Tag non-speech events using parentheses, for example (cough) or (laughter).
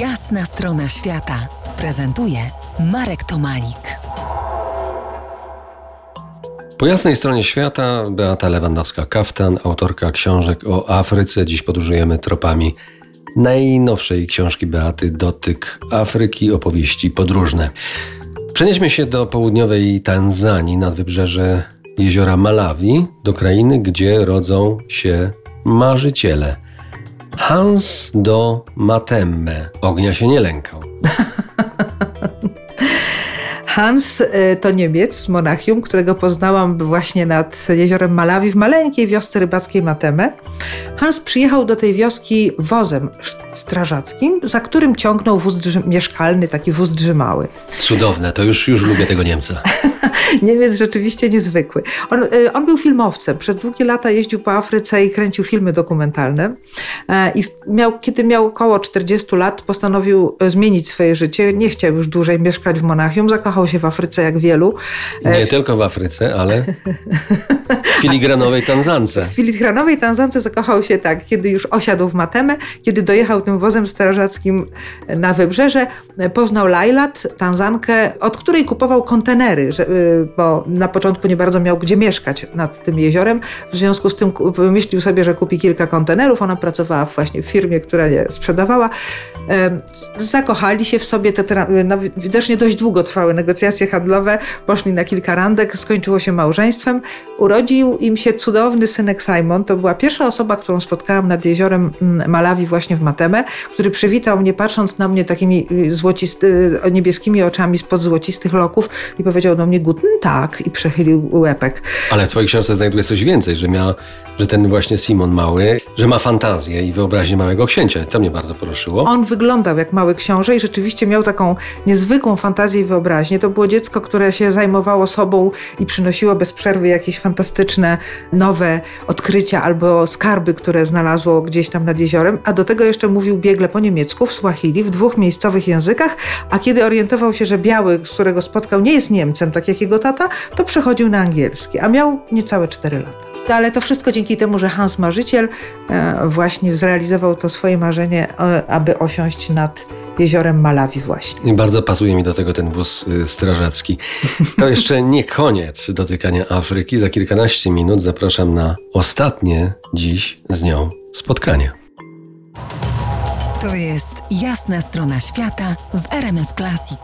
Jasna strona świata prezentuje Marek Tomalik. Po jasnej stronie świata Beata Lewandowska-Kaftan, autorka książek o Afryce. Dziś podróżujemy tropami najnowszej książki Beaty Dotyk Afryki, opowieści podróżne. Przenieśmy się do południowej Tanzanii, nad wybrzeże jeziora Malawi, do krainy, gdzie rodzą się marzyciele. Hans do Matemme ognia się nie lękał. Hans y, to Niemiec z Monachium, którego poznałam właśnie nad jeziorem Malawi w maleńkiej wiosce rybackiej Mateme. Hans przyjechał do tej wioski wozem strażackim, za którym ciągnął wóz mieszkalny, taki wóz drzymały. Cudowne, to już, już lubię tego Niemca. (laughs) Niemiec rzeczywiście niezwykły. On, y, on, był filmowcem. Przez długie lata jeździł po Afryce i kręcił filmy dokumentalne. E, I miał, kiedy miał około 40 lat, postanowił e, zmienić swoje życie. Nie chciał już dłużej mieszkać w Monachium. Zakochał się w Afryce jak wielu. E, Nie tylko w Afryce, ale (laughs) w filigranowej Tanzance. W filigranowej Tanzance zakochał się tak, kiedy już osiadł w Matemę, kiedy dojechał tym wozem strażackim na wybrzeże, poznał Lailat, Tanzankę, od której kupował kontenery, bo na początku nie bardzo miał gdzie mieszkać nad tym jeziorem. W związku z tym wymyślił sobie, że kupi kilka kontenerów. Ona pracowała właśnie w firmie, która je sprzedawała. Zakochali się w sobie, te no, widocznie dość długo trwały negocjacje handlowe, poszli na kilka randek, skończyło się małżeństwem. Urodził im się cudowny synek Simon. To była pierwsza osoba, którą spotkałam nad jeziorem mm, Malawi właśnie w Mateme, który przywitał mnie patrząc na mnie takimi y, złocisty, niebieskimi oczami spod złocistych loków i powiedział do mnie guten tak i przechylił łepek. Ale w twojej książce znajduje coś więcej, że miał, że ten właśnie Simon mały, że ma fantazję i wyobraźnię małego księcia. To mnie bardzo poruszyło. On wyglądał jak mały książę i rzeczywiście miał taką niezwykłą fantazję i wyobraźnię. To było dziecko, które się zajmowało sobą i przynosiło bez przerwy jakieś fantastyczne, nowe odkrycia albo skarby, które znalazło gdzieś tam nad jeziorem, a do tego jeszcze mówił biegle po niemiecku, w Swahili, w dwóch miejscowych językach, a kiedy orientował się, że biały, z którego spotkał, nie jest Niemcem, tak jak jego tata, to przechodził na angielski, a miał niecałe 4 lata. Ale to wszystko dzięki temu, że Hans Marzyciel e, właśnie zrealizował to swoje marzenie, e, aby osiąść nad jeziorem Malawi właśnie. I bardzo pasuje mi do tego ten wóz y, strażacki. To (laughs) jeszcze nie koniec dotykania Afryki. Za kilkanaście minut zapraszam na ostatnie dziś z nią spotkanie. To jest jasna strona świata w RMS Classic.